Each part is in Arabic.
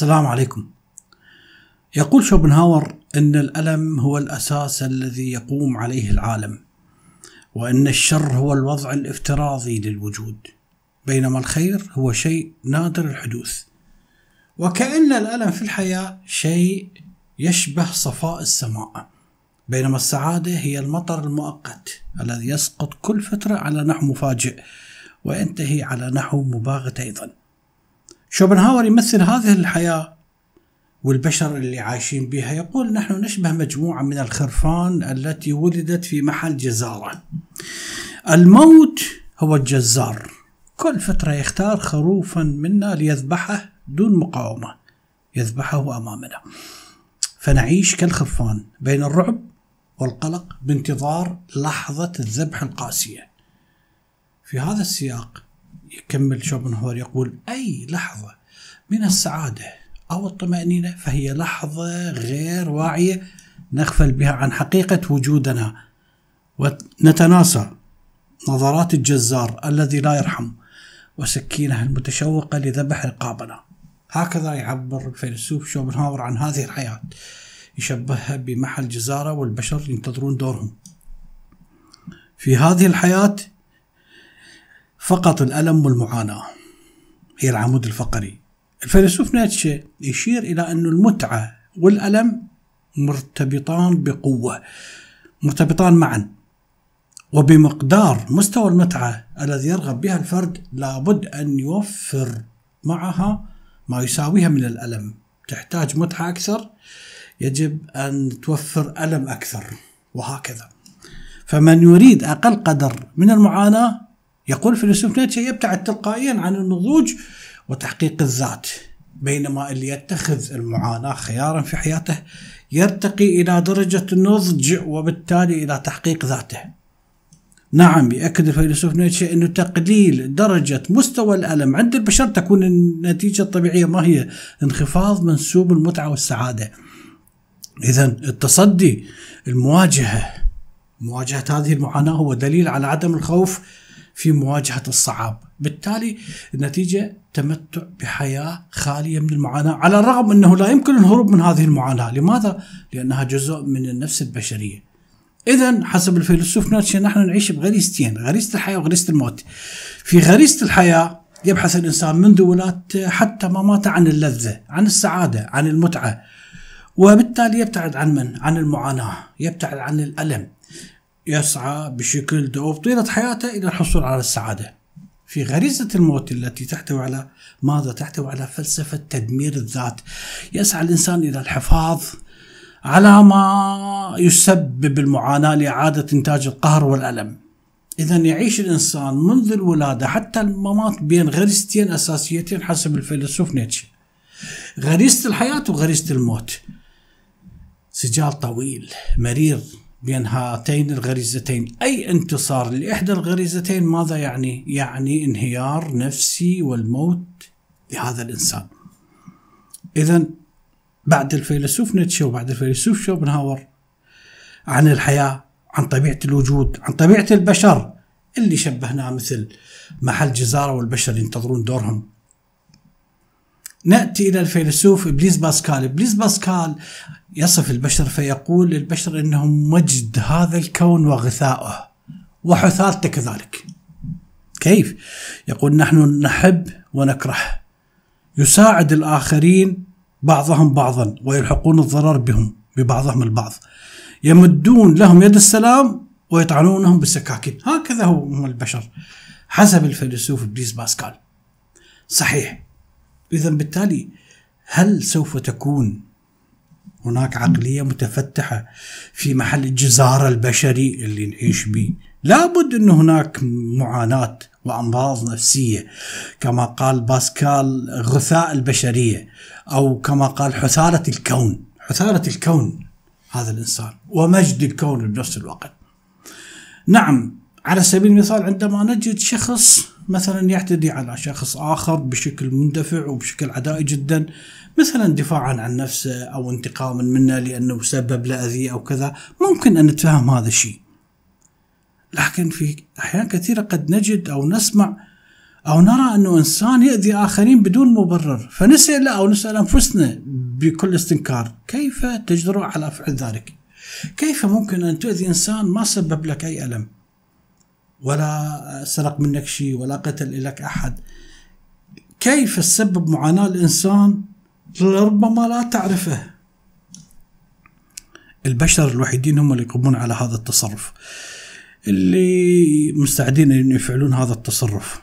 السلام عليكم. يقول شوبنهاور إن الألم هو الأساس الذي يقوم عليه العالم وإن الشر هو الوضع الافتراضي للوجود بينما الخير هو شيء نادر الحدوث. وكأن الألم في الحياة شيء يشبه صفاء السماء بينما السعادة هي المطر المؤقت الذي يسقط كل فترة على نحو مفاجئ وينتهي على نحو مباغت أيضا. شوبنهاور يمثل هذه الحياة والبشر اللي عايشين بها. يقول نحن نشبه مجموعة من الخرفان التي ولدت في محل جزارة. الموت هو الجزار. كل فترة يختار خروفا منا ليذبحه دون مقاومة. يذبحه أمامنا. فنعيش كالخرفان بين الرعب والقلق بانتظار لحظة الذبح القاسية. في هذا السياق يكمل شوبنهور يقول أي لحظة من السعادة أو الطمأنينة فهي لحظة غير واعية نغفل بها عن حقيقة وجودنا ونتناسى نظرات الجزار الذي لا يرحم وسكينة المتشوقة لذبح رقابنا. هكذا يعبر الفيلسوف شوبنهاور عن هذه الحياة. يشبهها بمحل جزارة والبشر ينتظرون دورهم. في هذه الحياة فقط الألم والمعاناة. هي العمود الفقري. الفيلسوف نيتشه يشير إلى أن المتعة والألم مرتبطان بقوة. مرتبطان معا. وبمقدار مستوى المتعة الذي يرغب بها الفرد لابد أن يوفر معها ما يساويها من الألم. تحتاج متعة أكثر يجب أن توفر ألم أكثر وهكذا. فمن يريد أقل قدر من المعاناة يقول فيلسوف نيتشه يبتعد تلقائيا عن النضوج وتحقيق الذات بينما اللي يتخذ المعاناة خيارا في حياته يرتقي إلى درجة النضج وبالتالي إلى تحقيق ذاته. نعم يأكد الفيلسوف نيتشه أنه تقليل درجة مستوى الألم عند البشر تكون النتيجة الطبيعية ما هي انخفاض منسوب المتعة والسعادة. إذا التصدي المواجهة مواجهة هذه المعاناة هو دليل على عدم الخوف في مواجهة الصعاب. بالتالي النتيجة تمتع بحياة خالية من المعاناة على الرغم أنه لا يمكن الهروب من هذه المعاناة. لماذا؟ لأنها جزء من النفس البشرية. إذا حسب الفيلسوف نيتشه نحن نعيش بغريزتين غريزة الحياة وغريزة الموت. في غريزة الحياة يبحث الإنسان منذ ولادته حتى مماته عن اللذة عن السعادة عن المتعة. وبالتالي يبتعد عن من؟ عن المعاناة يبتعد عن الألم. يسعى بشكل دؤوب طيلة حياته إلى الحصول على السعادة. في غريزة الموت التي تحتوي على ماذا؟ تحتوي على فلسفة تدمير الذات. يسعى الإنسان إلى الحفاظ على ما يسبب المعاناة لإعادة إنتاج القهر والألم. إذا يعيش الإنسان منذ الولادة حتى الممات بين غريزتين أساسيتين حسب الفيلسوف نيتشه. غريزة الحياة وغريزة الموت. سجال طويل مرير بين هاتين الغريزتين. أي انتصار لإحدى الغريزتين ماذا يعني؟ يعني انهيار نفسي والموت لهذا الإنسان. إذا بعد الفيلسوف نيتشه وبعد الفيلسوف شوبنهاور عن الحياة عن طبيعة الوجود عن طبيعة البشر اللي شبهناه مثل محل جزارة والبشر ينتظرون دورهم. نأتي إلى الفيلسوف إبليس باسكال إبليس باسكال يصف البشر فيقول للبشر إنهم مجد هذا الكون وغثاؤه وحثالته كذلك. كيف؟ يقول نحن نحب ونكره. يساعد الآخرين بعضهم بعضا ويلحقون الضرر بهم ببعضهم البعض. يمدون لهم يد السلام ويطعنونهم بالسكاكين، هكذا هم البشر حسب الفيلسوف إبليس باسكال. صحيح. اذا بالتالي هل سوف تكون هناك عقلية متفتحة في محل الجزارة البشري اللي نعيش به لابد أن هناك معاناة وأمراض نفسية كما قال باسكال غثاء البشرية أو كما قال حثالة الكون. حثالة الكون هذا الإنسان ومجد الكون بنفس الوقت. نعم على سبيل المثال عندما نجد شخص مثلا يعتدي على شخص آخر بشكل مندفع وبشكل عدائي جدا مثلا دفاعا عن نفسه أو انتقاما منا لأنه سبب له أذية أو كذا. ممكن أن نتفهم هذا الشيء. لكن في أحيان كثيرة قد نجد أو نسمع أو نرى أنه إنسان يأذي آخرين بدون مبرر. فنسأل أو نسأل أنفسنا بكل استنكار كيف تجرؤ على فعل ذلك؟ كيف ممكن أن تؤذي إنسان ما سبب لك أي ألم؟ ولا سرق منك شيء ولا قتل لك أحد. كيف تسبب معاناة الإنسان؟ لربما لا تعرفه. البشر الوحيدين هم اللي يقومون على هذا التصرف. اللي مستعدين إن يفعلون هذا التصرف.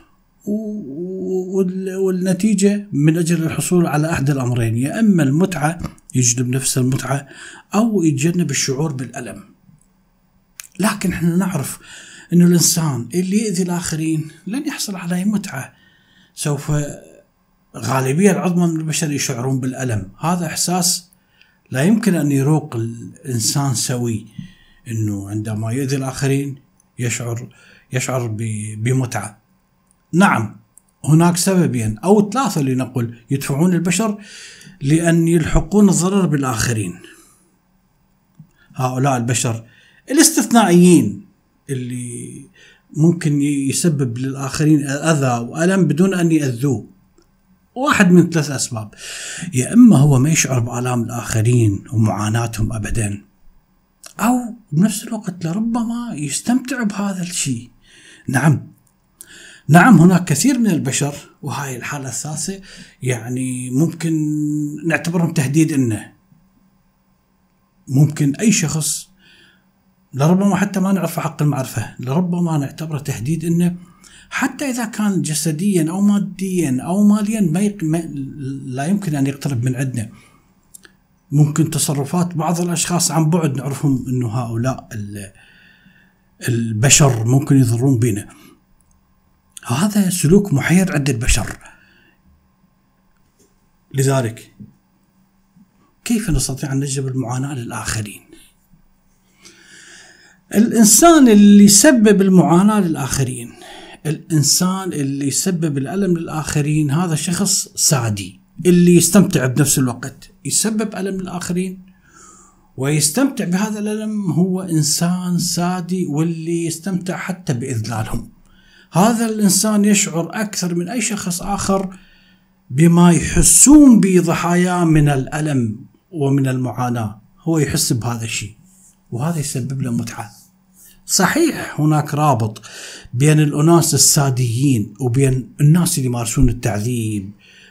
والنتيجة من أجل الحصول على أحد الأمرين يا إما المتعة يجلب نفس المتعة أو يتجنب الشعور بالألم. لكن إحنا نعرف أنه الإنسان اللي يأذي الآخرين لن يحصل على متعة. سوف غالبية العظمى من البشر يشعرون بالألم. هذا إحساس لا يمكن أن يروق الإنسان سوي. أنه عندما يؤذي الآخرين يشعر يشعر بمتعة. نعم هناك سببين أو ثلاثة لنقل يدفعون البشر لأن يلحقون الضرر بالآخرين. هؤلاء البشر الاستثنائيين. اللي ممكن يسبب للآخرين أذى وألم بدون أن يأذوه. واحد من ثلاث أسباب. يا إما هو ما يشعر بآلام الآخرين ومعاناتهم أبدا أو بنفس الوقت لربما يستمتع بهذا الشيء. نعم. نعم هناك كثير من البشر وهاي الحالة الثالثة يعني ممكن نعتبرهم تهديد إنه. ممكن أي شخص لربما حتى ما نعرف حق المعرفة لربما نعتبره تهديد إنه حتى إذا كان جسديا أو ماديا أو ماليا ما, يق... ما لا يمكن أن يقترب من عندنا. ممكن تصرفات بعض الأشخاص عن بعد نعرفهم أنه هؤلاء البشر ممكن يضرون بنا. هذا سلوك محير عند البشر. لذلك كيف نستطيع أن نجلب المعاناة للآخرين؟ الإنسان اللي يسبب المعاناة للآخرين الإنسان اللي يسبب الألم للآخرين هذا شخص سادي اللي يستمتع بنفس الوقت يسبب ألم للآخرين ويستمتع بهذا الألم هو إنسان سادي واللي يستمتع حتى بإذلالهم هذا الإنسان يشعر أكثر من أي شخص آخر بما يحسون بضحاياه من الألم ومن المعاناة هو يحس بهذا الشيء وهذا يسبب له متعة. صحيح هناك رابط بين الأناس الساديين وبين الناس اللي يمارسون التعذيب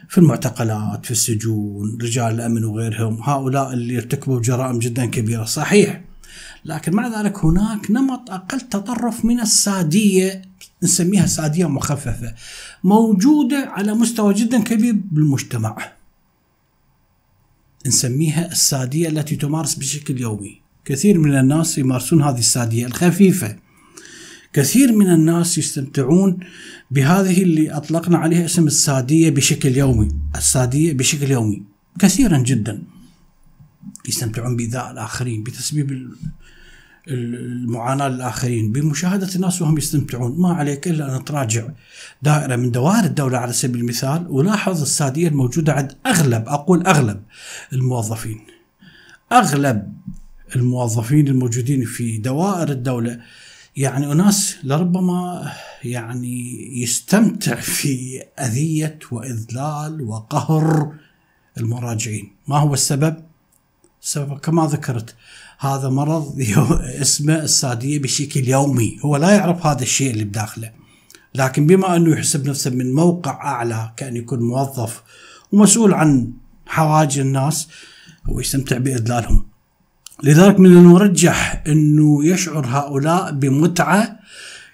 في المعتقلات في السجون رجال الأمن وغيرهم هؤلاء اللي ارتكبوا جرائم جدا كبيرة. صحيح. لكن مع ذلك هناك نمط أقل تطرف من السادية نسميها سادية مخففة موجودة على مستوى جدا كبير بالمجتمع. نسميها السادية التي تمارس بشكل يومي. كثير من الناس يمارسون هذه السادية الخفيفة. كثير من الناس يستمتعون بهذه اللي أطلقنا عليها اسم السادية بشكل يومي. السادية بشكل يومي. كثيرا جدا. يستمتعون بإيذاء الآخرين بتسبيب المعاناة للآخرين بمشاهدة الناس وهم يستمتعون. ما عليك إلا أن تراجع دائرة من دوائر الدولة على سبيل المثال ولاحظ السادية الموجودة عند أغلب أقول أغلب الموظفين. أغلب الموظفين الموجودين في دوائر الدولة. يعني أناس لربما يعني يستمتع في أذية وإذلال وقهر المراجعين. ما هو السبب؟ السبب كما ذكرت هذا مرض اسمه السادية بشكل يومي. هو لا يعرف هذا الشيء اللي بداخله. لكن بما أنه يحسب نفسه من موقع أعلى كأن يكون موظف ومسؤول عن حوائج الناس هو يستمتع بإذلالهم. لذلك من المرجح أنه يشعر هؤلاء بمتعة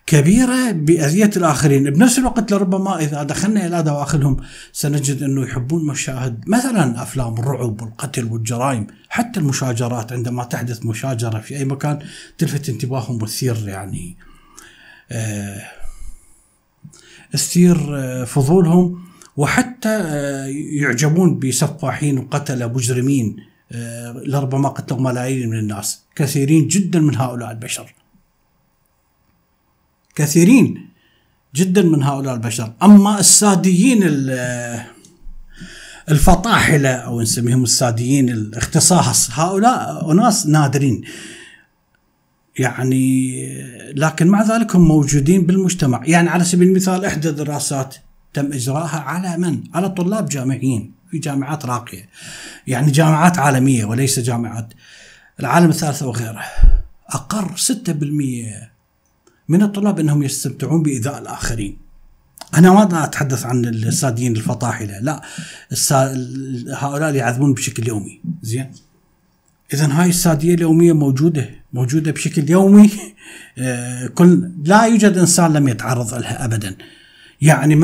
كبيرة بأذية الآخرين. بنفس الوقت لربما إذا دخلنا إلى دواخلهم سنجد أنه يحبون مشاهد مثلا أفلام الرعب والقتل والجرائم حتى المشاجرات عندما تحدث مشاجرة في أي مكان تلفت انتباههم وتثير يعني آه تثير آه فضولهم وحتى آه يعجبون بسفاحين وقتلة مجرمين. لربما قتلوا ملايين من الناس. كثيرين جدا من هؤلاء البشر. كثيرين جدا من هؤلاء البشر. أما الساديين الفطاحلة أو نسميهم الساديين الاختصاص هؤلاء أناس نادرين. يعني لكن مع ذلك هم موجودين بالمجتمع. يعني على سبيل المثال إحدى الدراسات تم إجراءها على من؟ على طلاب جامعيين. في جامعات راقية. يعني جامعات عالمية وليس جامعات. العالم الثالثة وغيره. أقر 6% من الطلاب أنهم يستمتعون بإيذاء الآخرين. أنا ما أتحدث عن السادين الفطاحلة لا. هؤلاء يعذبون بشكل يومي. زين؟ إذا هاي السادية اليومية موجودة موجودة بشكل يومي. آه، كل لا يوجد إنسان لم يتعرض لها أبدا. يعني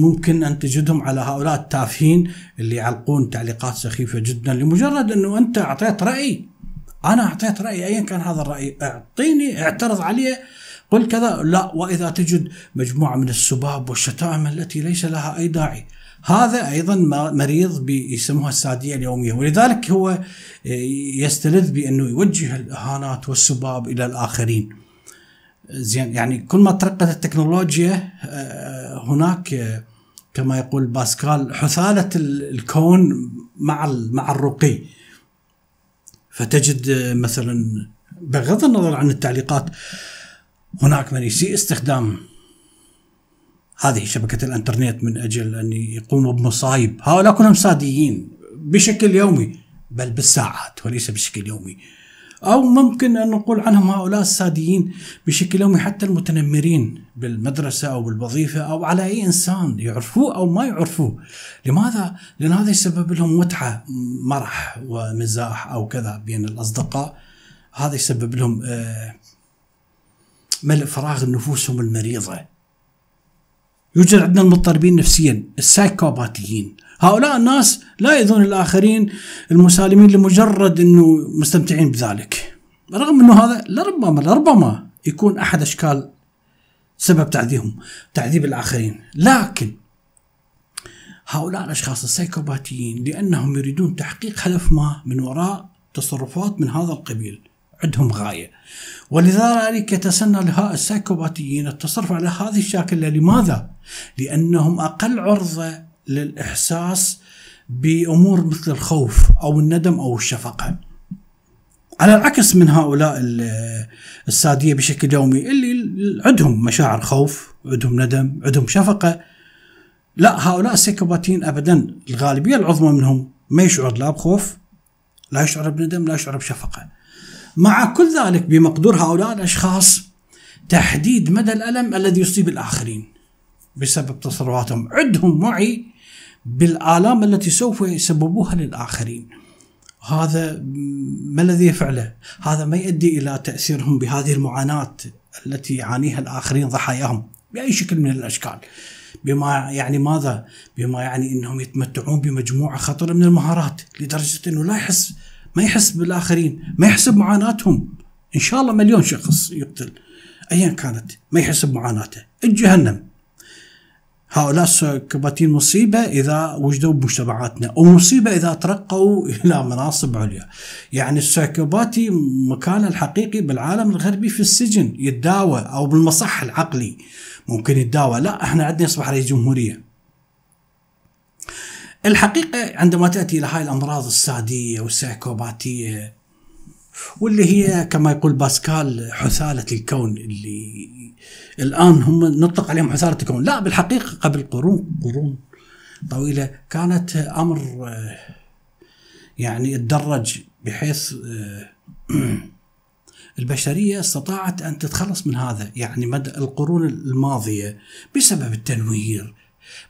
ممكن أن تجدهم على هؤلاء التافهين اللي يعلقون تعليقات سخيفة جدا لمجرد أنه أنت أعطيت رأي. أنا أعطيت رأي أيا كان هذا الرأي أعطيني اعترض عليه قل كذا لا. وإذا تجد مجموعة من السباب والشتائم التي ليس لها أي داعي. هذا أيضا مريض يسموها السادية اليومية. ولذلك هو يستلذ بأنه يوجه الأهانات والسباب إلى الآخرين. زين يعني كل ما ترقت التكنولوجيا آه، هناك كما يقول باسكال حثالة الكون مع مع الرقي. فتجد مثلا بغض النظر عن التعليقات هناك من يسيء استخدام هذه شبكة الإنترنت من أجل أن يقوموا بمصايب، هؤلاء كلهم ساديين بشكل يومي بل بالساعات وليس بشكل يومي. أو ممكن أن نقول عنهم هؤلاء الساديين بشكل يومي حتى المتنمرين بالمدرسة أو بالوظيفة أو على أي إنسان يعرفوه أو ما يعرفوه. لماذا؟ لأن هذا يسبب لهم متعة مرح ومزاح أو كذا بين الأصدقاء. هذا يسبب لهم آه، ملء فراغ نفوسهم المريضة. يوجد عندنا المضطربين نفسيا السايكوباتيين هؤلاء الناس لا يؤذون الآخرين المسالمين لمجرد أنه مستمتعين بذلك. رغم أنه هذا لربما لربما يكون أحد أشكال سبب تعذيبهم تعذيب الآخرين. لكن هؤلاء الأشخاص السايكوباتيين لأنهم يريدون تحقيق هدف ما من وراء تصرفات من هذا القبيل. عندهم غاية. ولذلك يتسنى لها السايكوباتيين التصرف على هذه الشاكلة. لماذا؟ لأنهم أقل عرضة للإحساس بأمور مثل الخوف أو الندم أو الشفقة. على العكس من هؤلاء السادية بشكل يومي اللي عندهم مشاعر خوف عندهم ندم عندهم شفقة. لا هؤلاء السيكوباتيين أبدا الغالبية العظمى منهم ما يشعر لا بخوف لا يشعر بندم لا يشعر بشفقة. مع كل ذلك بمقدور هؤلاء الأشخاص تحديد مدى الألم الذي يصيب الآخرين بسبب تصرفاتهم، عندهم وعي بالآلام التي سوف يسببوها للآخرين. هذا ما الذي يفعله؟ هذا ما يؤدي إلى تأثيرهم بهذه المعاناة التي يعانيها الآخرين ضحاياهم بأي شكل من الأشكال. بما يعني ماذا؟ بما يعني إنهم يتمتعون بمجموعة خطره من المهارات لدرجة إنه لا يحس ما يحس بالآخرين ما يحسب معاناتهم إن شاء الله مليون شخص يقتل ايا كانت ما يحس بمعاناته الجهنم هؤلاء السايكوباتين مصيبة إذا وجدوا بمجتمعاتنا ومصيبة إذا ترقوا إلى مناصب عليا. يعني السايكوباتي مكانه الحقيقي بالعالم الغربي في السجن يتداوى أو بالمصح العقلي. ممكن يتداوى. لا إحنا عندنا يصبح رئيس جمهورية. الحقيقة عندما تأتي إلى هاي الأمراض السادية والسايكوباتية واللي هي كما يقول باسكال حثالة الكون اللي الآن هم نطلق عليهم حثالة الكون. لا بالحقيقة قبل قرون قرون طويلة كانت أمر يعني تدرج بحيث البشرية استطاعت أن تتخلص من هذا. يعني مدى القرون الماضية بسبب التنوير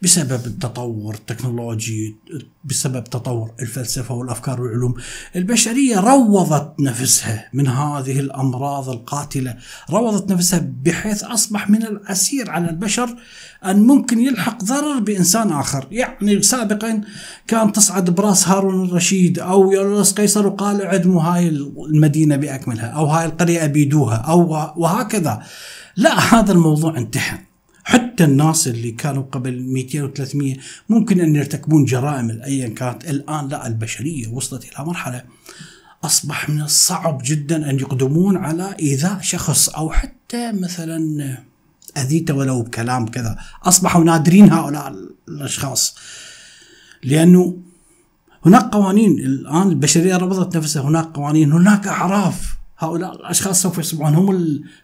بسبب التطور التكنولوجي بسبب تطور الفلسفة والأفكار والعلوم. البشرية روضت نفسها من هذه الأمراض القاتلة روضت نفسها بحيث أصبح من العسير على البشر أن ممكن يلحق ضرر بإنسان آخر. يعني سابقا كان تصعد براس هارون الرشيد أو يولس قيصر وقال اعدموا هاي المدينة بأكملها أو هاي القرية أبيدوها أو وهكذا. لا هذا الموضوع انتهى حتى الناس اللي كانوا قبل 200 و300 ممكن أن يرتكبون جرائم ايا كانت. الآن لا البشرية وصلت إلى مرحلة أصبح من الصعب جدا أن يقدمون على إيذاء شخص أو حتى مثلا أذيته ولو بكلام كذا. أصبحوا نادرين هؤلاء الأشخاص لأنه هناك قوانين. الآن البشرية ربطت نفسها هناك قوانين هناك أعراف. هؤلاء الأشخاص سوف يصبحون هم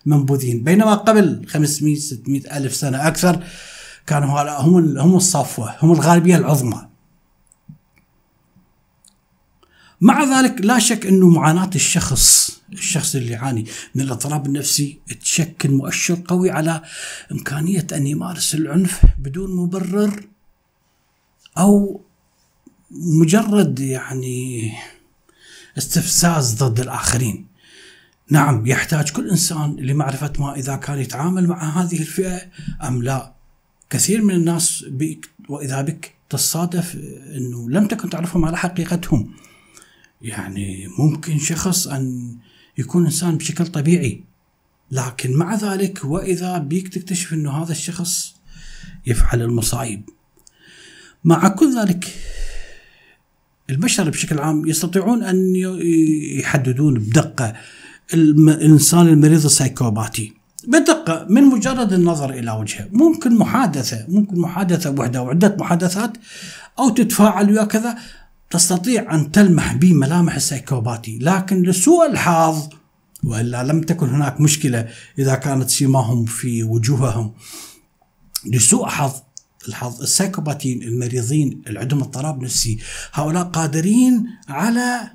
المنبوذين بينما قبل 500 600 ألف سنة أكثر كانوا هؤلاء هم هم الصفوة هم الغالبية العظمى مع ذلك لا شك انه معاناة الشخص الشخص اللي يعاني من الاضطراب النفسي تشكل مؤشر قوي على إمكانية أن يمارس العنف بدون مبرر أو مجرد يعني استفزاز ضد الآخرين. نعم يحتاج كل إنسان لمعرفة ما إذا كان يتعامل مع هذه الفئة أم لا. كثير من الناس بك وإذا بك تصادف إنه لم تكن تعرفهم على حقيقتهم. يعني ممكن شخص أن يكون إنسان بشكل طبيعي لكن مع ذلك وإذا بيك تكتشف إنه هذا الشخص يفعل المصايب مع كل ذلك البشر بشكل عام يستطيعون أن يحددون بدقة الإنسان المريض السايكوباتي. بدقة من مجرد النظر إلى وجهه. ممكن محادثة ممكن محادثة وحدة أو عدة محادثات أو تتفاعل ويا كذا. تستطيع أن تلمح به ملامح السيكوباتي لكن لسوء الحظ وإلا لم تكن هناك مشكلة إذا كانت سيماهم في وجوههم. لسوء حظ الحظ السايكوباتيين المريضين اللي عندهم اضطراب نفسي هؤلاء قادرين على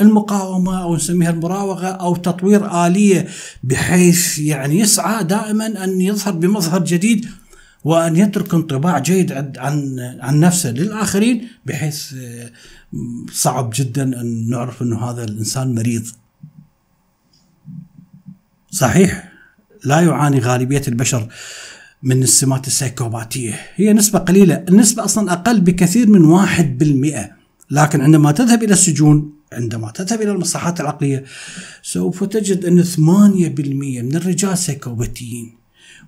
المقاومة أو نسميها المراوغة أو تطوير آلية بحيث يعني يسعى دائما أن يظهر بمظهر جديد وأن يترك انطباع جيد عن عن نفسه للآخرين بحيث آه، صعب جدا أن نعرف أنه هذا الإنسان مريض. صحيح لا يعاني غالبية البشر من السمات السيكوباتيه، هي نسبة قليلة، النسبة أصلا أقل بكثير من واحد بالمئة، لكن عندما تذهب إلى السجون عندما تذهب إلى المصحات العقلية سوف تجد أن 8% من الرجال سيكوباتيين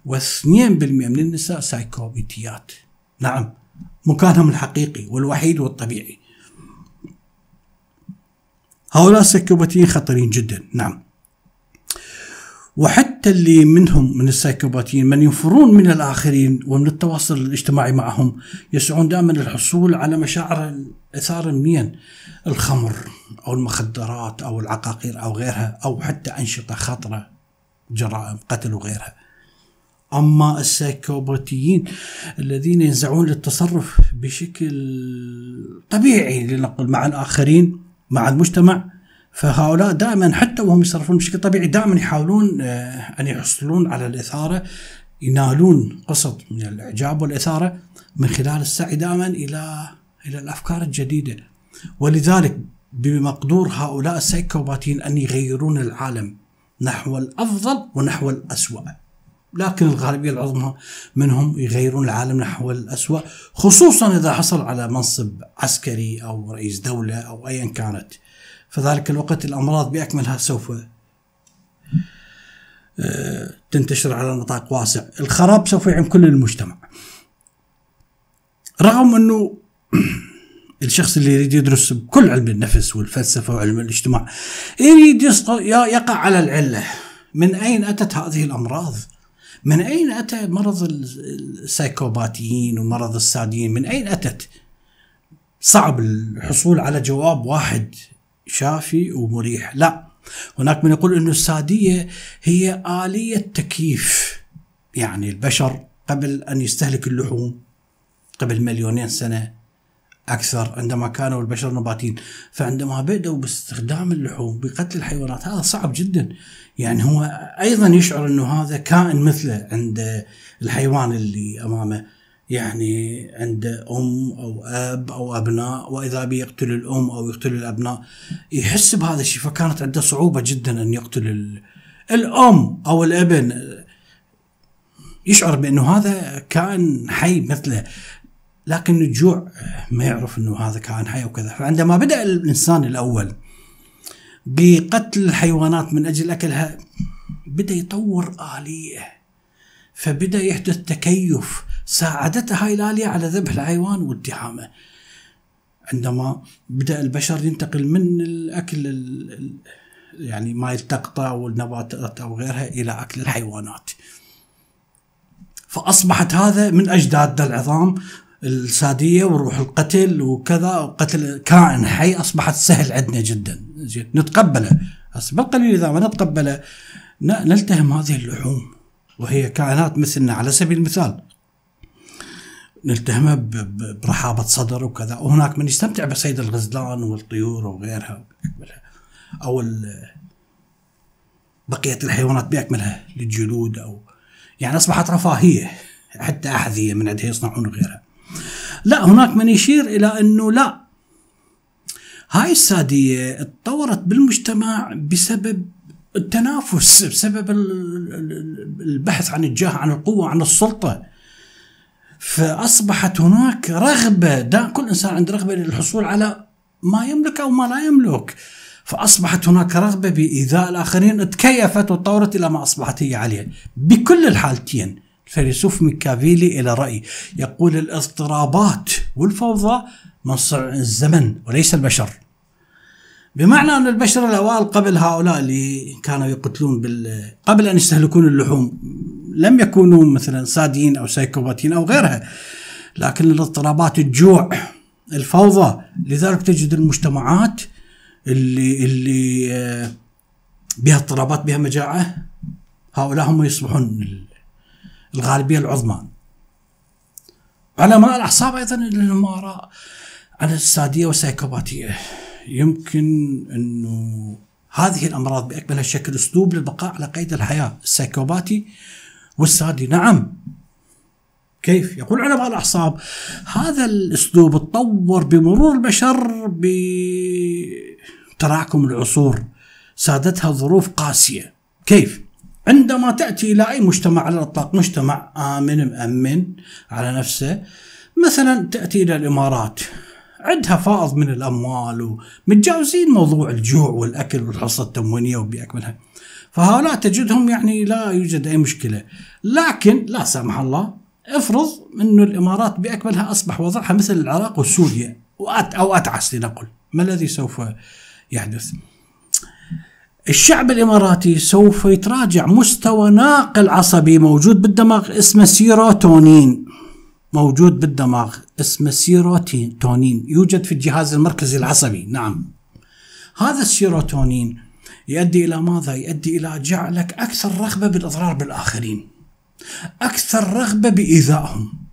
و2% من النساء سايكوبيتيات نعم مكانهم الحقيقي والوحيد والطبيعي. هؤلاء السايكوباتيين خطرين جدا. نعم. وحتى اللي منهم من السايكوباتيين من ينفرون من الآخرين ومن التواصل الاجتماعي معهم يسعون دائما للحصول على مشاعر الإثارة منين الخمر أو المخدرات أو العقاقير أو غيرها أو حتى أنشطة خطرة جرائم قتل وغيرها. أما السايكوباتيين الذين ينزعون للتصرف بشكل طبيعي لنقل مع الآخرين مع المجتمع فهؤلاء دائما حتى وهم يتصرفون بشكل طبيعي دائما يحاولون آه، أن يحصلون على الإثارة ينالون قسط من الإعجاب والإثارة من خلال السعي دائما إلى إلى الأفكار الجديدة. ولذلك بمقدور هؤلاء السايكوباتيين أن يغيرون العالم نحو الأفضل ونحو الأسوأ. لكن الغالبية العظمى منهم يغيرون العالم نحو الأسوأ خصوصا إذا حصل على منصب عسكري أو رئيس دولة أو أيا كانت. فذلك الوقت الأمراض بأكملها سوف آه، تنتشر على نطاق واسع. الخراب سوف يعم كل المجتمع. رغم أنه الشخص اللي يريد يدرس بكل علم النفس والفلسفة وعلم الاجتماع يريد يقع على العلة. من أين أتت هذه الأمراض؟ من أين أتى مرض السايكوباتيين ومرض السادين من أين أتت؟ صعب الحصول على جواب واحد شافي ومريح. لا هناك من يقول أن السادية هي آلية تكييف. يعني البشر قبل أن يستهلك اللحوم قبل مليونين سنة أكثر عندما كانوا البشر نباتين. فعندما بدأوا باستخدام اللحوم بقتل الحيوانات هذا صعب جدا. يعني هو أيضا يشعر أنه هذا كائن مثله عند الحيوان اللي أمامه. يعني عند أم أو أب أو أبناء وإذا بيقتل الأم أو يقتل الأبناء يحس بهذا الشيء. فكانت عنده صعوبة جدا أن يقتل الأم أو الابن. يشعر بأنه هذا كائن حي مثله. لكن الجوع ما يعرف إنه هذا كائن حي وكذا فعندما بدأ الإنسان الأول بقتل الحيوانات من أجل أكلها بدأ يطور آلية. فبدأ يحدث تكيف. ساعدته هاي الآلية على ذبح الحيوان واتهامه. عندما بدأ البشر ينتقل من الأكل يعني ما يلتقطه والنباتات أو غيرها إلى أكل الحيوانات. فأصبحت هذا من اجدادنا العظام الساديه وروح القتل وكذا قتل كائن حي أصبحت سهل عندنا جدا. زين نتقبله بس بالقليل إذا ما نتقبله نلتهم هذه اللحوم. وهي كائنات مثلنا على سبيل المثال. نلتهمها برحابة صدر وكذا. وهناك من يستمتع بصيد الغزلان والطيور وغيرها أو بقية الحيوانات بأكملها للجلود أو يعني أصبحت رفاهية. حتى أحذية من عندها يصنعون غيرها. لا هناك من يشير إلى أنه لا. هاي السادية اتطورت بالمجتمع بسبب التنافس بسبب البحث عن الجاه عن القوة عن السلطة. فأصبحت هناك رغبة دا كل إنسان عنده رغبة للحصول على ما يملك أو ما لا يملك. فأصبحت هناك رغبة بإيذاء الآخرين تكيفت وتطورت إلى ما أصبحت هي عليه. بكل الحالتين. الفيلسوف ميكافيلي إله رأي. يقول الاضطرابات والفوضى من صنع الزمن وليس البشر. بمعنى أن البشر الأوائل قبل هؤلاء اللي كانوا يقتلون بال... قبل أن يستهلكون اللحوم لم يكونوا مثلا ساديين أو سايكوباتيين أو غيرها. لكن الاضطرابات الجوع الفوضى لذلك تجد المجتمعات اللي اللي آه، بها اضطرابات بها مجاعة هؤلاء هم يصبحون الغالبية العظمى. علماء الأعصاب أيضا لهم آراء عن السادية والسايكوباتية. يمكن أنه هذه الأمراض بأكملها الشكل أسلوب للبقاء على قيد الحياة السايكوباتي والسادي. نعم. كيف؟ يقول علماء الأعصاب هذا الأسلوب تطور بمرور البشر بتراكم العصور سادتها ظروف قاسية. كيف؟ عندما تأتي إلى أي مجتمع على الإطلاق مجتمع آمن مأمن على نفسه مثلا تأتي إلى الإمارات عندها فائض من الأموال ومتجاوزين موضوع الجوع والأكل والحصة التموينية وبأكملها فهؤلاء تجدهم يعني لا يوجد أي مشكلة. لكن لا سمح الله افرض أن الإمارات بأكملها أصبح وضعها مثل العراق وسوريا أو أتعس لنقل. ما الذي سوف يحدث؟ الشعب الإماراتي سوف يتراجع مستوى ناقل عصبي موجود بالدماغ اسمه سيروتونين. موجود بالدماغ اسمه سيروتونين. يوجد في الجهاز المركزي العصبي نعم. هذا السيروتونين يؤدي إلى ماذا؟ يؤدي إلى جعلك أكثر رغبة بالإضرار بالآخرين أكثر رغبة بإيذائهم.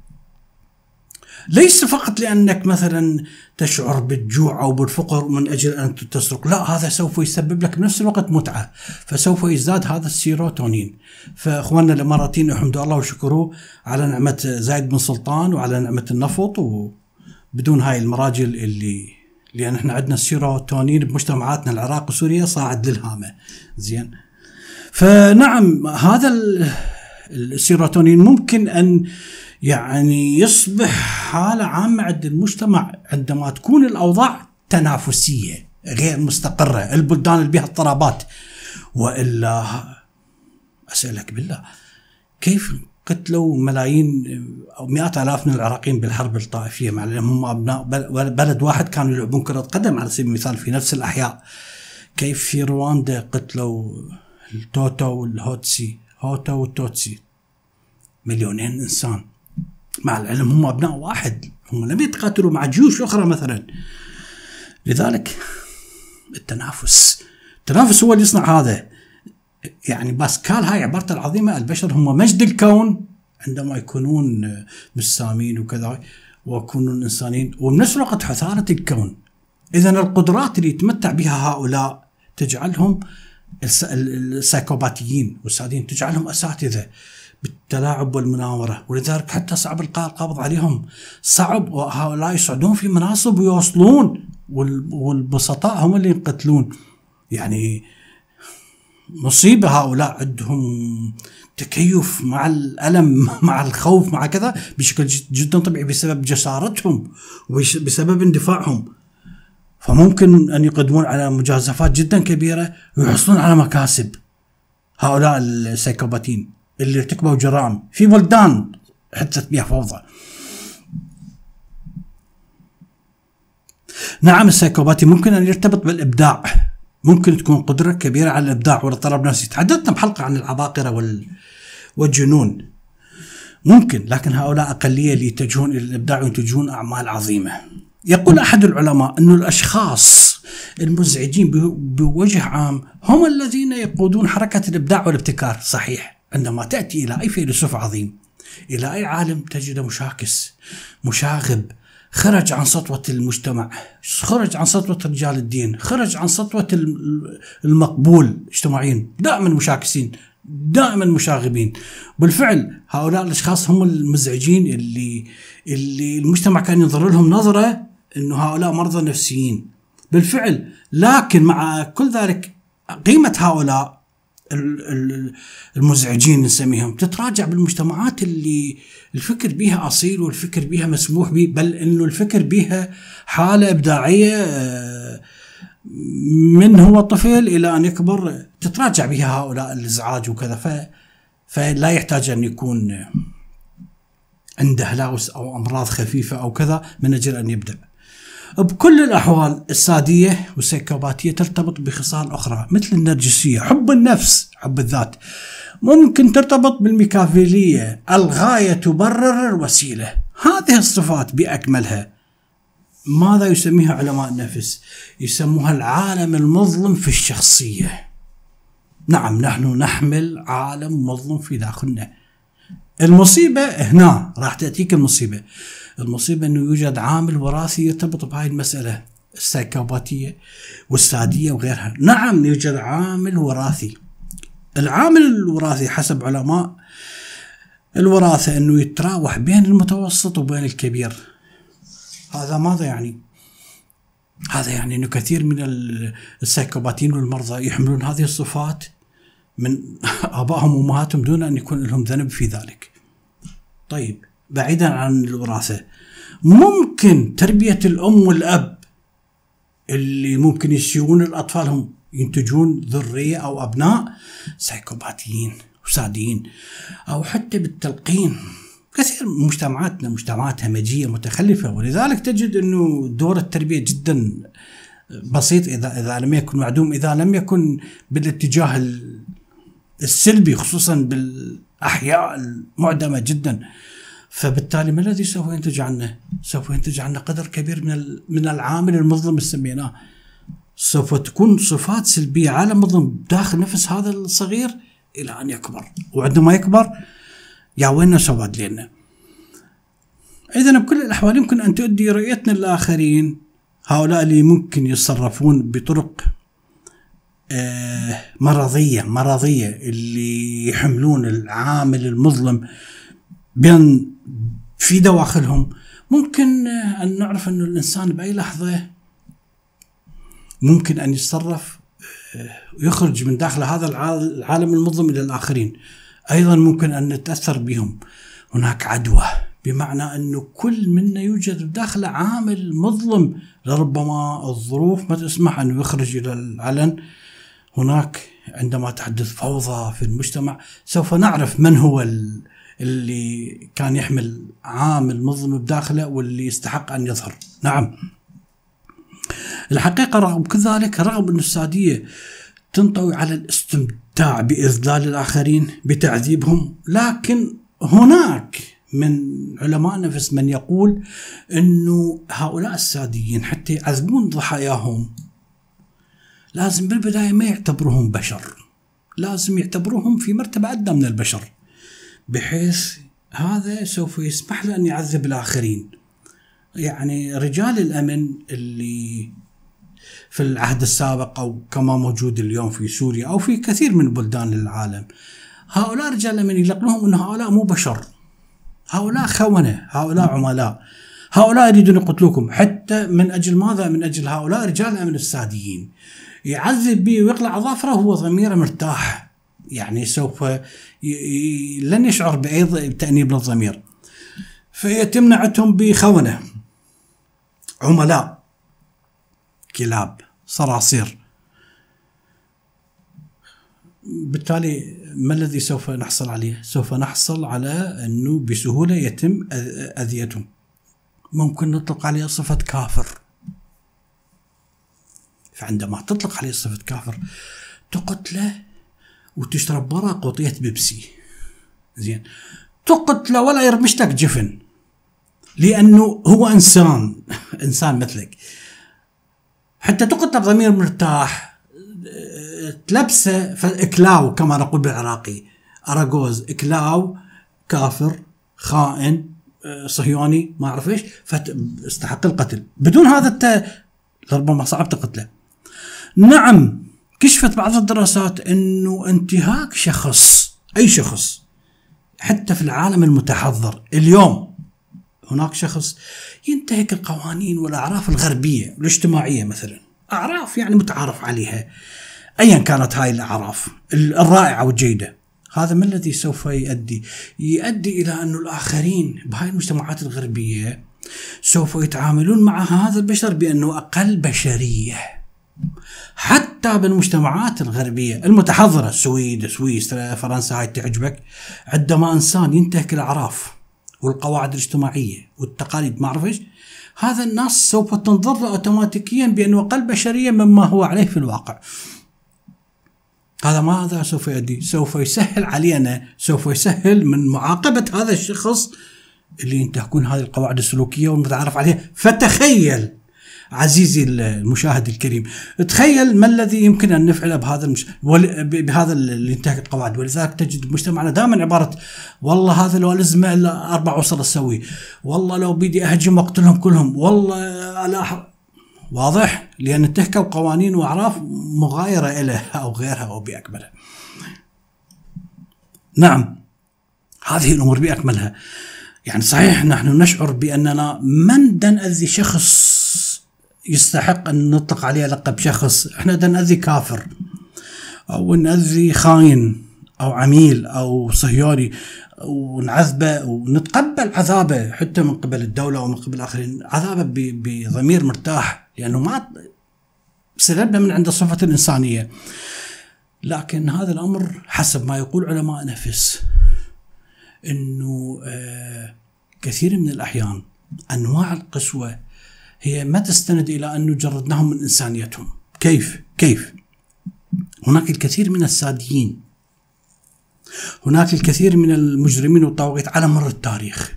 ليس فقط لأنك مثلا تشعر بالجوع أو بالفقر من أجل أن تسرق. لا هذا سوف يسبب لك بنفس الوقت متعة. فسوف يزداد هذا السيروتونين. فإخواننا الإماراتيين يحمدوا الله وشكروه على نعمة زايد بن سلطان وعلى نعمة النفط وبدون هاي المراجل اللي لأن إحنا عندنا السيروتونين بمجتمعاتنا العراق وسوريا صاعد للهامة. زين. فنعم هذا السيروتونين ممكن أن يعني يصبح حالة عامة عند المجتمع عندما تكون الأوضاع تنافسية غير مستقرة البلدان اللي بها اضطرابات. وإلا أسألك بالله كيف قتلوا ملايين أو مئات آلاف من العراقيين بالحرب الطائفية؟ مع هم أبناء بلد واحد كانوا يلعبون كرة قدم على سبيل المثال في نفس الأحياء. كيف في رواندا قتلوا التوتو والهوتسي؟ هوتو والتوتسي مليونين إنسان. مع العلم هم أبناء واحد. هم لم يتقاتلوا مع جيوش أخرى مثلا. لذلك التنافس. التنافس هو اللي يصنع هذا. يعني باسكال هاي عبارته العظيمة. البشر هم مجد الكون. عندما يكونون مسامين وكذا ويكونون إنسانين وبنفس الوقت حثالة الكون. إذا القدرات اللي يتمتع بها هؤلاء تجعلهم السايكوباتيين والسادين تجعلهم أساتذة بالتلاعب والمناورة ولذلك حتى صعب إلقاء القبض عليهم. صعب وهؤلاء يصعدون في مناصب ويوصلون والبسطاء هم اللي ينقتلون يعني مصيبة هؤلاء عندهم تكيف مع الألم مع الخوف مع كذا بشكل جدا طبيعي بسبب جسارتهم وبسبب اندفاعهم. فممكن أن يقدمون على مجازفات جدا كبيرة ويحصلون على مكاسب. هؤلاء السيكوباتين اللي ارتكبوا جرائم. في بلدان حدثت بها فوضى. نعم السيكوباتي ممكن أن يرتبط بالإبداع. ممكن تكون قدرة كبيرة على الإبداع والاضطراب النفسي. تحدثنا بحلقة عن العباقرة وال... والجنون. ممكن لكن هؤلاء أقلية اللي يتجهون إلى الإبداع وينتجون أعمال عظيمة. يقول أحد العلماء أن الأشخاص المزعجين بوجه عام هم الذين يقودون حركة الإبداع والابتكار. صحيح. عندما تأتي إلى أي فيلسوف عظيم إلى أي عالم تجده مشاكس مشاغب. خرج عن سطوة المجتمع خرج عن سطوة رجال الدين خرج عن سطوة المقبول اجتماعيا دائما مشاكسين دائما مشاغبين. بالفعل هؤلاء الأشخاص هم المزعجين اللي اللي المجتمع كان ينظر لهم نظرة إنه هؤلاء مرضى نفسيين بالفعل لكن مع كل ذلك قيمة هؤلاء المزعجين نسميهم تتراجع بالمجتمعات اللي الفكر بها أصيل والفكر بها مسموح به بل إنه الفكر بها حالة إبداعية آه، من هو طفل إلى أن يكبر تتراجع بها هؤلاء الإزعاج وكذا ف فلا يحتاج أن يكون عنده هلاوس أو أمراض خفيفة أو كذا من أجل أن يبدأ. بكل الأحوال السادية والسيكوباتية ترتبط بخصال أخرى مثل النرجسية حب النفس حب الذات. ممكن ترتبط بالميكافيلية الغاية تبرر الوسيلة هذه الصفات بأكملها. ماذا يسميها علماء النفس؟ يسموها العالم المظلم في الشخصية. نعم نحن نحمل عالم مظلم في داخلنا. المصيبة هنا راح تأتيك المصيبة. المصيبة أنه يوجد عامل وراثي يرتبط بهاي المسألة السايكوباتية والسادية وغيرها. نعم يوجد عامل وراثي. العامل الوراثي حسب علماء الوراثة أنه يتراوح بين المتوسط وبين الكبير. هذا ماذا يعني؟ هذا يعني أنه كثير من السايكوباتيين والمرضى يحملون هذه الصفات من آبائهم وأمهاتهم دون أن يكون لهم ذنب في ذلك. طيب. بعيدا عن الوراثة. ممكن تربية الأم والأب اللي ممكن يسيرون الأطفال هم ينتجون ذرية أو أبناء سايكوباتيين وساديين أو حتى بالتلقين. كثير من مجتمعاتنا مجتمعات همجية متخلفة ولذلك تجد أنه دور التربية جدا بسيط إذا إذا لم يكن معدوم إذا لم يكن بالاتجاه السلبي خصوصا بالأحياء المعدمة جدا. فبالتالي ما الذي سوف ينتج عنه؟ سوف ينتج عنه قدر كبير من من العامل المظلم اللي سميناه. سوف تكون صفات سلبية عالم مظلم داخل نفس هذا الصغير إلى أن يكبر، وعندما يكبر يا وين سواد لنا. اذا بكل الأحوال يمكن أن تؤدي رؤيتنا للآخرين هؤلاء اللي ممكن يتصرفون بطرق آه مرضية مرضية اللي يحملون العامل المظلم بين في دواخلهم ممكن أن نعرف أن الإنسان بأي لحظة ممكن أن يتصرف آه، يخرج من داخل هذا العالم المظلم إلى الآخرين. أيضا ممكن أن نتأثر بهم. هناك عدوى بمعنى أنه كل منا يوجد داخله عامل مظلم. لربما الظروف ما تسمح أنه يخرج إلى العلن. هناك عندما تحدث فوضى في المجتمع سوف نعرف من هو اللي كان يحمل عامل مظلم بداخله واللي يستحق أن يظهر. نعم. الحقيقة رغم كل ذلك رغم أن الساديه تنطوي على الاستمتاع بإذلال الآخرين بتعذيبهم لكن هناك من علماء النفس من يقول إنه هؤلاء الساديين حتى يعذبون ضحاياهم لازم بالبداية ما يعتبروهم بشر لازم يعتبروهم في مرتبة أدنى من البشر. بحيث هذا سوف يسمح له أن يعذب الآخرين. يعني رجال الأمن اللي في العهد السابق أو كما موجود اليوم في سوريا أو في كثير من بلدان العالم هؤلاء رجال الأمن يلقنهم أن هؤلاء مو بشر. هؤلاء خونة هؤلاء عملاء. هؤلاء يريدون يقتلوكم. حتى من أجل ماذا؟ من أجل هؤلاء رجال الأمن الساديين. يعذب به ويقلع أظافره وهو ضميره مرتاح. يعني سوف لن يشعر بأي تأنيب للضمير فيتم نعتهم بخونة عملاء كلاب صراصير بالتالي ما الذي سوف نحصل عليه؟ سوف نحصل على أنه بسهولة يتم أذيتهم. ممكن نطلق عليه صفة كافر. فعندما تطلق عليه صفة كافر تقتله وتشرب برا قطية بيبسي. زين. تقتله ولا يرمش لك جفن. لأنه هو إنسان. إنسان مثلك. حتى تقتل بضمير مرتاح تلبسه اكلاو كما نقول بالعراقي. اراجوز إكلاو كافر خائن صهيوني ما أعرف إيش فاستحق القتل. بدون هذا الت... ربما صعب تقتله. نعم كشفت بعض الدراسات إنه انتهاك شخص أي شخص حتى في العالم المتحضر اليوم هناك شخص ينتهك القوانين والأعراف الغربية والاجتماعيه مثلا أعراف يعني متعارف عليها ايا كانت هاي الأعراف الرائعة والجيدة هذا ما الذي سوف يؤدي؟ يؤدي إلى أن الآخرين بهاي المجتمعات الغربية سوف يتعاملون مع هذا البشر بأنه أقل بشرية. حتى بالمجتمعات الغربية المتحضرة السويد، سويسرا، فرنسا هاي تعجبك عندما إنسان ينتهك الأعراف والقواعد الاجتماعية والتقاليد ما أعرف إيش هذا الناس سوف تنظر له اوتوماتيكيا بأنه أقل بشريه مما هو عليه في الواقع. هذا ماذا سوف يؤدي؟ سوف يسهل علينا سوف يسهل من معاقبة هذا الشخص اللي ينتهكون هذه القواعد السلوكية والمتعارف عليها فتخيل عزيزي المشاهد الكريم. تخيل ما الذي يمكن أن نفعله بهذا المش... بهذا اللي ينتهك القواعد. ولذلك تجد مجتمعنا دائما عبارة والله هذا لو الزمه إلا أربع وصل أسوي. والله لو بدي أهجم واقتلهم كلهم. والله لا واضح؟ لأن انتهكوا قوانين وأعراف مغايرة إليه أو غيرها أو بأكملها. نعم هذه الأمور بأكملها. يعني صحيح نحن نشعر بأننا من نأذي شخص يستحق أن نطلق عليه لقب شخص. إحنا نأذي كافر أو نأذي خاين أو عميل أو صهيوني ونعذبه ونتقبل عذابه حتى من قبل الدولة ومن قبل الآخرين عذابه بضمير مرتاح. لأنه ما سلبنا من عند الصفه الإنسانية. لكن هذا الأمر حسب ما يقول علماء نفس إنه آه كثير من الأحيان أنواع القسوة هي ما تستند إلى أن جردناهم من إنسانيتهم. كيف؟ كيف؟ هناك الكثير من الساديين. هناك الكثير من المجرمين والطواغيت على مر التاريخ.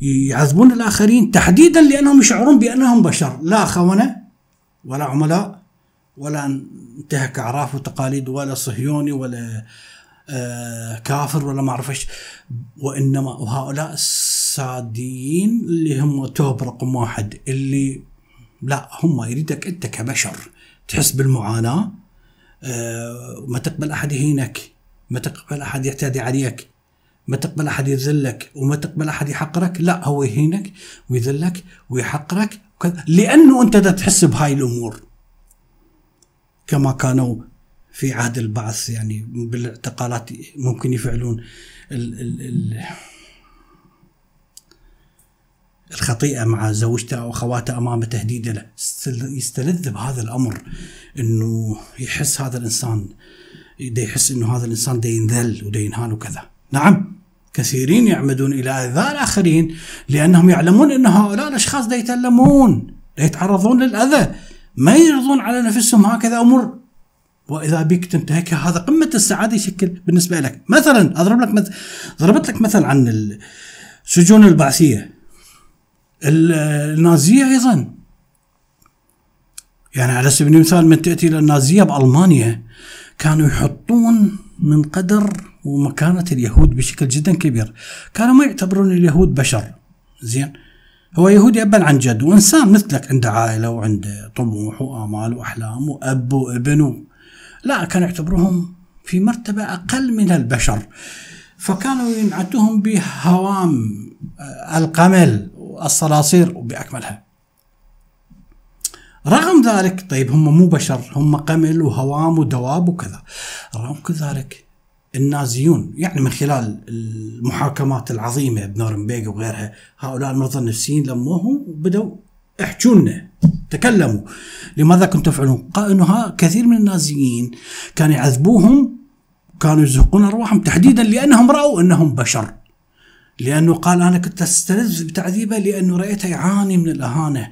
يعذبون الآخرين تحديدا لأنهم يشعرون بأنهم بشر. لا خونة ولا عملاء ولا انتهك أعراف وتقاليد ولا صهيوني ولا كافر ولا ما أعرف إيش. وإنما وهؤلاء الساديين اللي هم توب رقم واحد اللي لا هم يريدك أنت كبشر. تحس بالمعاناة. آه ما تقبل أحد يهينك ما تقبل أحد يعتدي عليك ما تقبل أحد يذلك وما تقبل أحد يحقرك. لا هو يهينك ويذلك ويحقرك لأنه أنت تحس بهاي الأمور. كما كانوا في عهد البعث يعني بالاعتقالات ممكن يفعلون ال ال ال الخطيئة مع زوجته أو أخواته أمام تهديده له. يستلذ بهذا الأمر أنه يحس هذا الإنسان دا يحس أنه هذا الإنسان دا ينذل ودا ينهان وكذا. نعم كثيرين يعمدون إلى أذى الآخرين لأنهم يعلمون أن هؤلاء الأشخاص دا يتألمون دا يتعرضون للأذى. ما يرضون على نفسهم هكذا أمور وإذا بك تنتهك هذا قمة السعادة يشكل بالنسبة لك. مثلا أضرب لك مثل ضربت لك مثل عن السجون البعثية. النازية أيضا. يعني على سبيل المثال من تأتي إلى النازية بألمانيا كانوا يحطون من قدر ومكانة اليهود بشكل جدا كبير. كانوا ما يعتبرون اليهود بشر. زين؟ هو يهودي أبا عن جد وإنسان مثلك عنده عائلة وعنده طموح وآمال وأحلام وأب وابن لا كانوا يعتبروهم في مرتبة أقل من البشر. فكانوا ينعتوهم بهوام القمل والصراصير وبأكملها. رغم ذلك طيب هم مو بشر هم قمل وهوام ودواب وكذا. رغم كل ذلك النازيون يعني من خلال المحاكمات العظيمة بنورنبيغ وغيرها هؤلاء المرضى النفسيين لموهم وبدوا احجونا تكلموا. لماذا كنتم تفعلون؟ قالوا إنه كثير من النازيين كانوا يعذبوهم كانوا يزهقون أرواحهم تحديدا لأنهم رأوا أنهم بشر. لأنه قال أنا كنت أستلذ بتعذيبه لأنه رأيته يعاني من الأهانة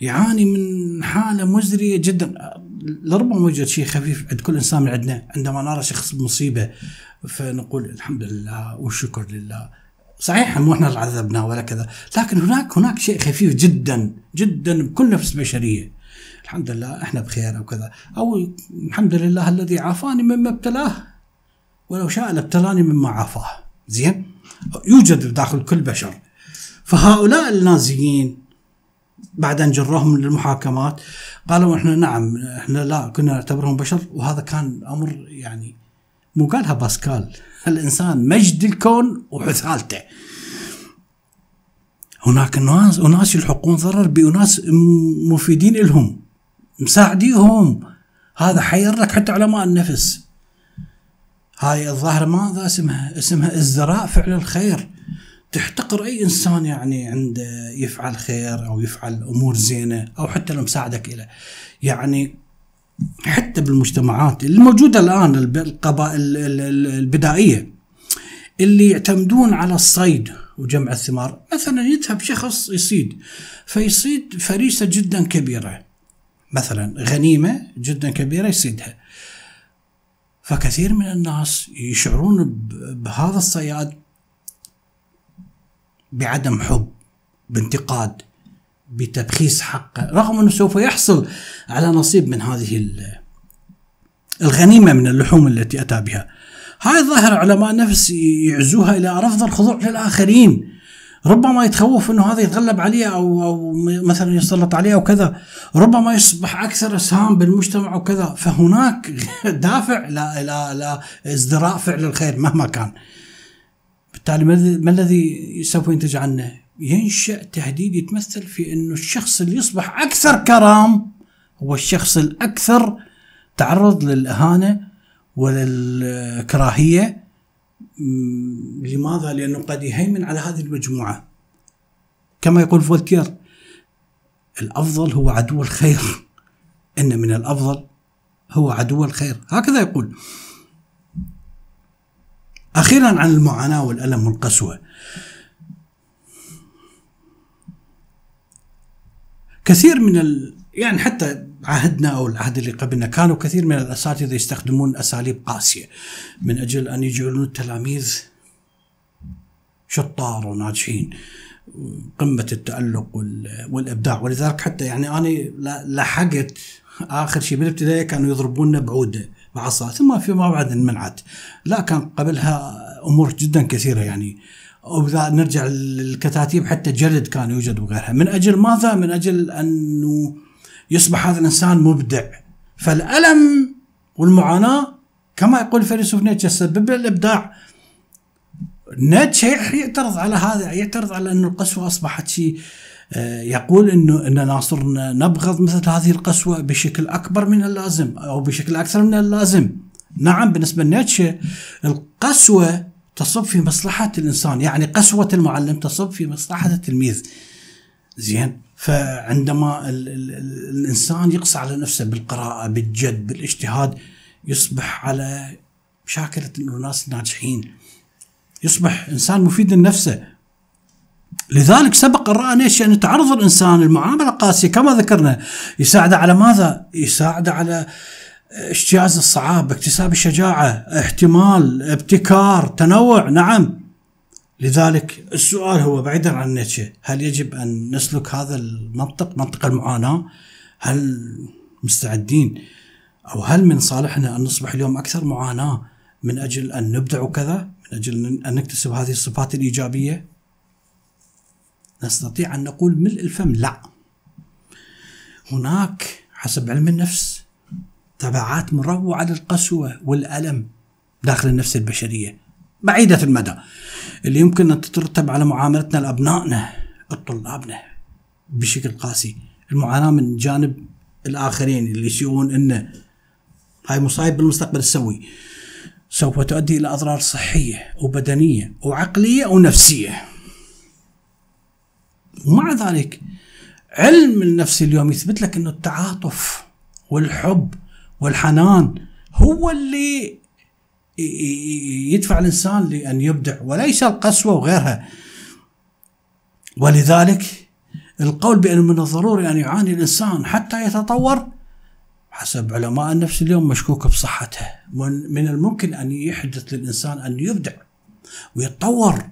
يعاني من حالة مزرية جدا. لربما يوجد شيء خفيف عند كل إنسان من عندنا عندما نرى شخص بمصيبة فنقول الحمد لله والشكر لله. صحيح مو إحنا اللي عذبناه ولا كذا لكن هناك هناك شيء خفيف جدا جدا بكل نفس بشريه الحمد لله إحنا بخير أو كذا. أو الحمد لله الذي عافاني مما ابتلاه. ولو شاء لابتلاني مما عافاه. زين؟ يوجد داخل كل بشر. فهؤلاء النازيين بعد أن جروهم للمحاكمات قالوا إحنا نعم إحنا لا كنا نعتبرهم بشر وهذا كان أمر يعني مو قالها باسكال. الإنسان مجد الكون وحثالته هناك ناس أناس يلحقون ضرر بأناس مفيدين لهم مساعديهم. هذا حير لك حتى علماء النفس. هاي الظاهرة ماذا؟ اسمها اسمها ازدراء فعل الخير. تحتقر أي إنسان يعني عنده يفعل خير أو يفعل أمور زينة أو حتى لو مساعدك إلى. يعني حتى بالمجتمعات الموجوده الآن القبائل البدائية اللي يعتمدون على الصيد وجمع الثمار. مثلا يذهب شخص يصيد فيصيد فريسة جدا كبيرة. مثلا غنيمة جدا كبيرة يصيدها. فكثير من الناس يشعرون بهذا الصياد بعدم حب بانتقاد. بتبخيس حقه رغم إنه سوف يحصل على نصيب من هذه الغنيمة من اللحوم التي أتى بها. هاي الظاهره علماء النفس يعزوها إلى رفض الخضوع للاخرين. ربما يتخوف إنه هذا يتغلب عليه أو أو مثلا يسلط عليه أو كذا، ربما يصبح أكثر إسهام بالمجتمع وكذا، فهناك دافع لا لا لا ازدراء فعل الخير مهما كان. بالتالي ما الذي سوف ينتج عنه؟ ينشأ تهديد يتمثل في إنه الشخص اللي يصبح أكثر كرام هو الشخص الأكثر تعرض للأهانة وللكراهية. لماذا؟ لأنه قد يهيمن على هذه المجموعة. كما يقول فولتير الأفضل هو عدو الخير. إن من الأفضل هو عدو الخير. هكذا يقول. أخيرا عن المعاناة والألم والقسوة. كثير من ال... يعني حتى عهدنا أو العهد اللي قبلنا كانوا كثير من الأساتذة يستخدمون أساليب قاسية من أجل أن يجعلون التلاميذ شطار وناجحين قمة التألق والإبداع. ولذلك حتى يعني أنا لحقت آخر شيء بالابتدائي كانوا يضربوننا بعودة بعصا ثم فيما بعد انمنعت. لا كان قبلها أمور جدا كثيرة يعني. واذا نرجع للكتاتيب حتى جلد كان يوجد وغيرها من أجل ماذا؟ من أجل أنه يصبح هذا الإنسان مبدع فالألم والمعاناة كما يقول فيلسوف نيتشه تسبب الإبداع نيتشه يعترض على هذا يعترض على انه القسوة أصبحت شيء آه، يقول إنه إننا صرنا نبغض مثل هذه القسوة بشكل أكبر من اللازم أو بشكل أكثر من اللازم. نعم بالنسبة لنيتشه القسوة تصب في مصلحة الإنسان يعني قسوة المعلم تصب في مصلحة التلميذ. زين؟ فعندما ال ال الإنسان يقسى على نفسه بالقراءة بالجد بالاجتهاد يصبح على شاكلة أنه ناس ناجحين يصبح إنسان مفيد لنفسه. لذلك سبق الرأى نيش أن يتعرض الإنسان المعاملة القاسية كما ذكرنا. يساعده على ماذا؟ يساعده على اجتياز الصعاب اكتساب الشجاعة احتمال ابتكار تنوع نعم. لذلك السؤال هو بعيدا عن نيتشه هل يجب أن نسلك هذا المنطق منطق المعاناة؟ هل مستعدين؟ أو هل من صالحنا أن نصبح اليوم أكثر معاناة من أجل أن نبدع وكذا من أجل أن نكتسب هذه الصفات الإيجابية؟ نستطيع أن نقول ملء الفم لا. هناك حسب علم النفس تبعات مروعة للقسوة والألم داخل النفس البشرية. بعيدة المدى. اللي يمكن أن تترتب على معاملتنا لأبنائنا طلابنا بشكل قاسي. المعاناة من جانب الآخرين اللي يشوفون أن هاي مصايب بالمستقبل تسوي. سوف تؤدي إلى أضرار صحية وبدنية وعقلية ونفسية. ومع ذلك علم النفس اليوم يثبت لك أنه التعاطف والحب والحنان هو اللي يدفع الإنسان لأن يبدع وليس القسوة وغيرها. ولذلك القول بأن من الضروري أن يعاني الإنسان حتى يتطور حسب علماء النفس اليوم مشكوك بصحته. من الممكن أن يحدث للإنسان أن يبدع ويتطور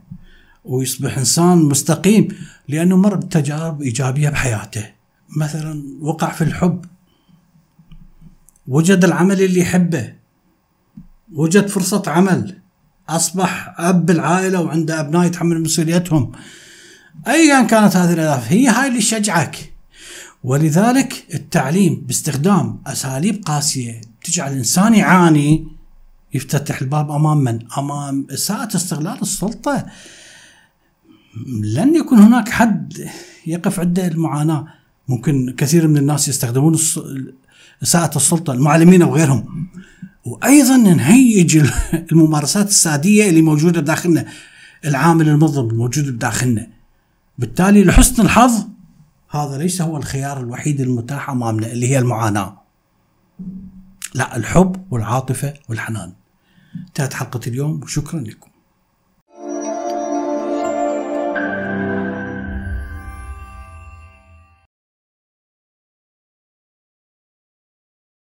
ويصبح إنسان مستقيم لأنه مر بتجارب إيجابية بحياته. مثلا وقع في الحب. وجد العمل اللي يحبه. وجد فرصة عمل. أصبح أب العائله وعنده أبناء يتحمل مسؤوليتهم. ايا كانت هذه الأهداف هي هاي اللي تشجعك ولذلك التعليم باستخدام أساليب قاسية تجعل الانسان يعاني يفتتح الباب أمام من؟ أمام إساءة استغلال السلطة. لن يكون هناك حد يقف عنده المعاناة، ممكن كثير من الناس يستخدمون اساءة السلطة المعلمين وغيرهم. وأيضا نهيج الممارسات الساديه اللي موجودة بداخلنا العامل المظلم الموجود بداخلنا. بالتالي لحسن الحظ هذا ليس هو الخيار الوحيد المتاح أمامنا اللي هي المعاناة. لا الحب والعاطفة والحنان. انتهت حلقة اليوم وشكرا لكم.